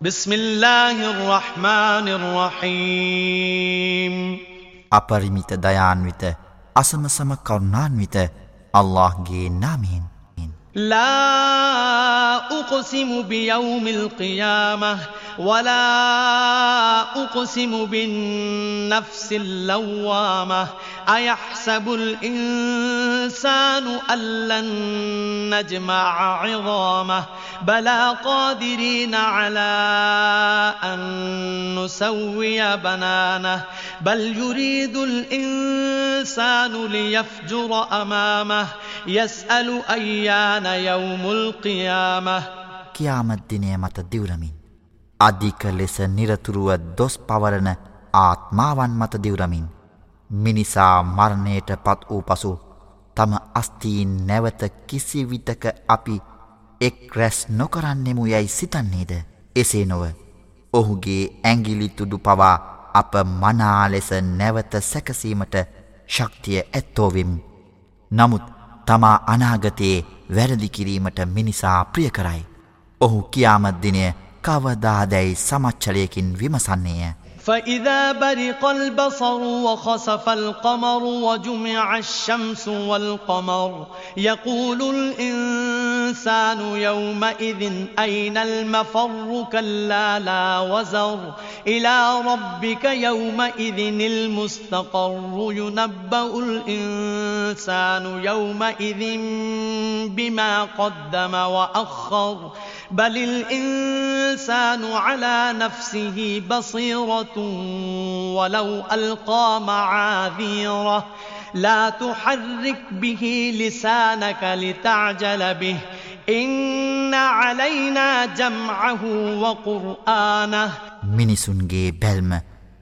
بسم الله الرحمن الرحيم. أبرميت ديان ويت أسم سم كرنان ويت الله جي نامين لا أقسم بيوم القيامة ولا أقسم بالنفس اللوامة. أيحسب الإنسان أن لن نجمع عظامه؟ بلى قادرين على أن نسوي بنانه. بل يريد الإنسان ليفجر أمامه. يسأل أيان يوم القيامة. قيامة الدنيا متى؟ الدولمين අධික ලෙස නිරතුරුව දොස් පවරන ආත්මාවන් මත දිවරමින් මිනිසා මරණයට පත් වූ පසු තම අස්තීන් නැවත කිසිවිටක අපි එක් රැස් නොකරන්නෙමු යැයි සිතන්නේද එසේ නොව ඔහුගේ ඇංගිලිතුඩු පවා අප මනා ලෙස නැවත සැකසීමට ශක්තිය ඇත්තෝවෙම් නමුත් තමා අනාගතයේ වැරදිකිරීමට මිනිසා ප්‍රිය කරයි. ඔහු කියාමත්දිනය කවදාදැයි සමච්චලයකින් විමසන්නේය. فإذا برق البصر وخسف القمر وجمع الشمس والقمر يقول الإنسان يومئذ أين المفر كلا لا وزر إلى ربك يومئذ المستقر ينبأ الإنسان يومئذ بما قدم وأخر بل الإنسان على نفسه بصيرة ولو ألقى معاذيره لا تحرك به لسانك لتعجل به إن علينا جمعه وقرآنه මිනිසුන්ගේ බැල්ම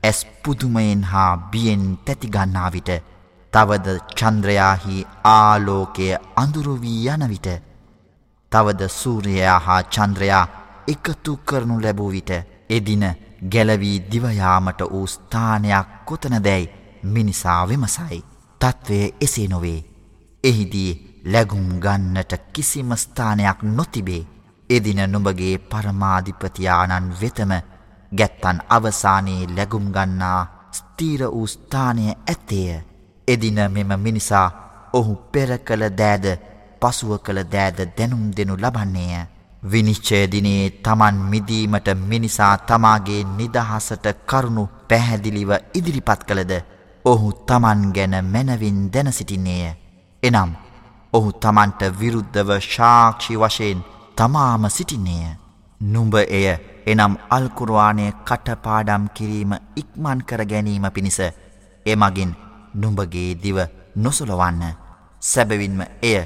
ඇස් පුදුමයෙන් හා බියෙන් තැතිගන්නා විට තවද චන්ද්‍රයාහි ආලෝකය අඳුරුවී යන විට තවද සූරයා හා චන්ද්‍රයා එකතු කරනු ලැබූ විට එදින ගැලවී දිවයාමට වූ ස්ථානයක් කොතනදැයි මිනිසා විමසයි. තත්ත්වය එසේ නොවේ. එහිදී ලැගුම් ගන්නට කිසිම ස්ථානයක් නොතිබේ. එදින නුඹගේ පරමාධිපතියානන් වෙතම ගැත්තන් අවසානයේ ලැගුම් ගන්නා ස්තීර වූ ස්ථානය ඇත්තේය. එදින මෙම මිනිසා ඔහු පෙර කළ දෑද පසුව කළ දෑද දැනුම් දෙනු ලබන්නේය. විනිශ්චයදිනේ තමන් මිදීමට මිනිසා තමාගේ නිදහසට කරුණු පැහැදිලිව ඉදිරිපත් කළද ඔහු තමන් ගැන මැනවින් දැන සිටින්නේය. එනම් ඔහු තමන්ට විරුද්ධව ශාක්ෂි වශයෙන් තමාම සිටින්නේය. නුඹ එය එනම් අල්කුරවානය කටපාඩම් කිරීම ඉක්මන් කර ගැනීම පිණිස එමගින් නුඹගේ දිව නොසුලවන්න සැබවින්ම එය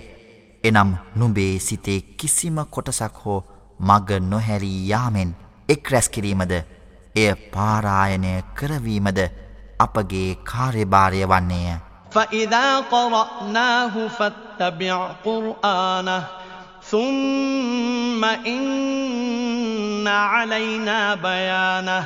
එනම් නුබේ සිතේ කිසිම කොටසක් හෝ මග නොහැරී යාමෙන් එක් රැස්කිරීමද එය පාරායනය කරවීමද අපගේ කාර්යභාරය වන්නේය. فإذا قرأناه فاتبع قرآنه ثم إن علينا بيانه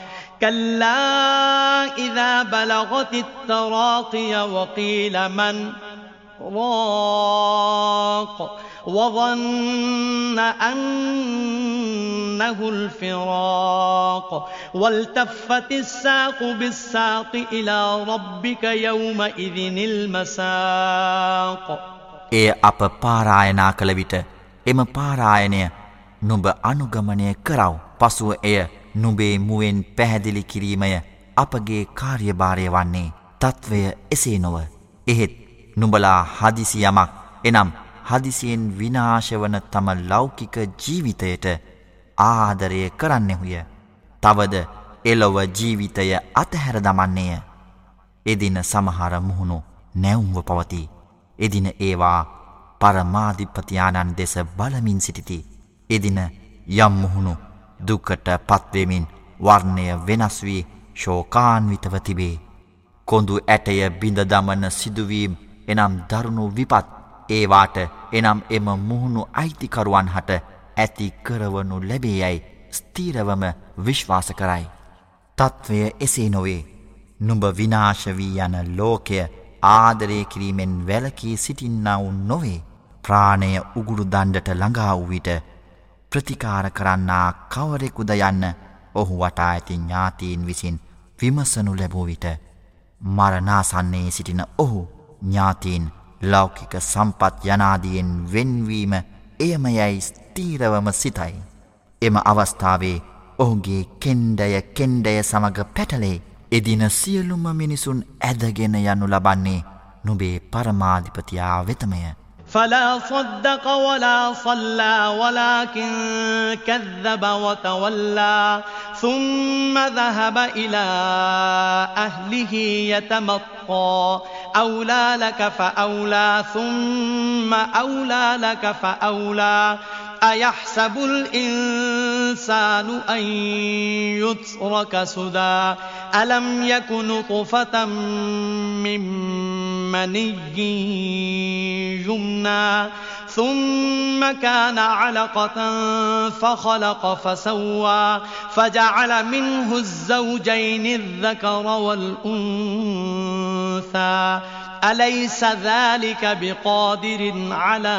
كلا إذا بلغت التراقي وقيل من راق وظن أنه الفراق والتفت الساق بالساق إلى ربك يومئذ المساق එය අප පාරායනා කළ විට එම පාරායනය නුඹ අනුගමනය කරව පසුව එය නුබේ මුවෙන් පැහැදිලි කිරීමය අපගේ කාර්යභාරය වන්නේ තත්ත්වය එසේ නොව එහෙත් නුබලා හදිසි යමක් එනම් හදිසියෙන් විනාශවන තම ලෞකික ජීවිතයට ආදරය කරන්නෙහුය. තවද එලොව ජීවිතය අතහැර දමන්නේය. එදින සමහර මුහුණු නැවුම්ව පවති. එදින ඒවා පරමාධිපතියානන් දෙස බලමින් සිටිති. එදින යම් මුහුණු දුකට පත්වෙමින් වර්ණය වෙනස් වී ශෝකාන්විතව තිබේ. කොඳු ඇටය බිඳ දමන සිදුවීම් එනම් දරුණු විපත් ඒවාට එනම් එම මුහුණු අයිතිකරුවන් හට ඇති කරවනු ලැබේයැයි ස්තීරවම විශ්වාස කරයි. තත්ත්වය එසේ නොවේ. නුඹ විනාශවී යන ලෝකය ආදරය කිරීමෙන් වැලකී සිටින්නවුන් නොවේ. ප්‍රාණය උගුරු දණ්ඩට ළඟා වූ විට ප්‍රතිකාර කරන්නා කවරෙකුද යන්න ඔහු වටා ඇති ඥාතීන් විසින් විමසනු ලැබූ විට මරනාසන්නේ සිටින ඔහු ඥාතීන් ලෞකික සම්පත් යනාදියෙන් වෙන්වීම එයම යැයි ස්තීරවම සිතයි. එම අවස්ථාවේ ඔහුගේ කෙන්ඩය කෙන්ඩය සමඟ පැටලේ එදින සියලුම මිනිසුන් ඇදගෙන යනු ලබන්නේ නුබේ පරමාධිපතියා වෙතමය. فلا صدق ولا صلى ولكن كذب وتولى. ثم ذهب إلى أهله يتمطى. أولى لك فأولى ثم أولى لك فأولى. أيحسب الإنسان أن يترك سدى؟ ألم يك نطفة من مني يمنى ثم كان علقة فخلق فسوى فجعل منه الزوجين الذكر والأنثى أليس ذلك بقادر على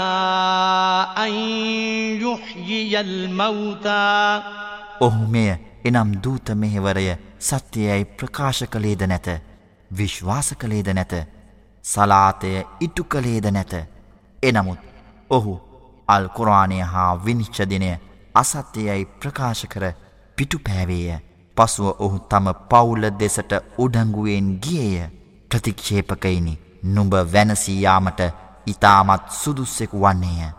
أن يحيي الموتى ඔහු මෙය එනම් දූත මෙහෙවරය සත්‍යයයි ප්‍රකාශ කළේද නැත විශ්වාස කළේද නැත සලාතය ඉටු කළේද නැත එනමුත් ඔහු අල් කුරාණය හා විනිශ්චදිනය අසත්‍යයයි ප්‍රකාශ කර පිටු පෑවේය පසුව ඔහු තම පවුල දෙසට උඩංගුවෙන් ගියය ප්‍රතික්ෂේපකයිනි නුඹ වැනසීයාමට ඉතාමත් සුදුස්සෙකු වන්නේය.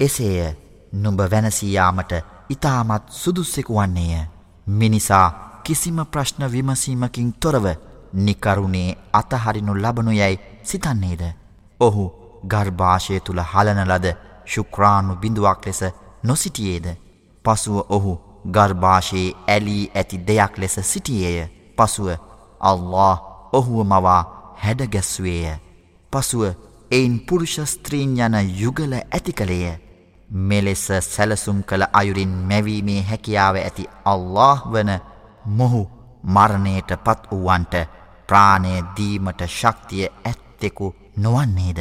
එසේය නුඹ වැනසීයාමට ඉතාමත් සුදුස්සෙකු වන්නේය. මිනිසා කිසිම ප්‍රශ්න විමසීමකින් තොරව නිකරුණේ අතහරිනු ලබනු යැයි සිතන්නේද. ඔහු ගර්භාෂය තුළ හලනලද ශුක්‍රාණු බිඳුවක් ලෙස නොසිටියේද. පසුව ඔහු ගර්භාෂයේ ඇලී ඇති දෙයක් ලෙස සිටියේය. පසුව අල්له ඔහුව මවා හැඩගැස්වේය. පසුව එයින් පුරුෂ ස්ත්‍රීන් යන යුගල ඇති කළේය. මෙලෙස සැලසුම් කළ අයුරින් මැවීමේ හැකියාව ඇති අල්له වන මොහු මරණයට පත් වූවන්ට ප්‍රාණය දීමට ශක්තිය ඇත්තෙකු නොවන්නේද.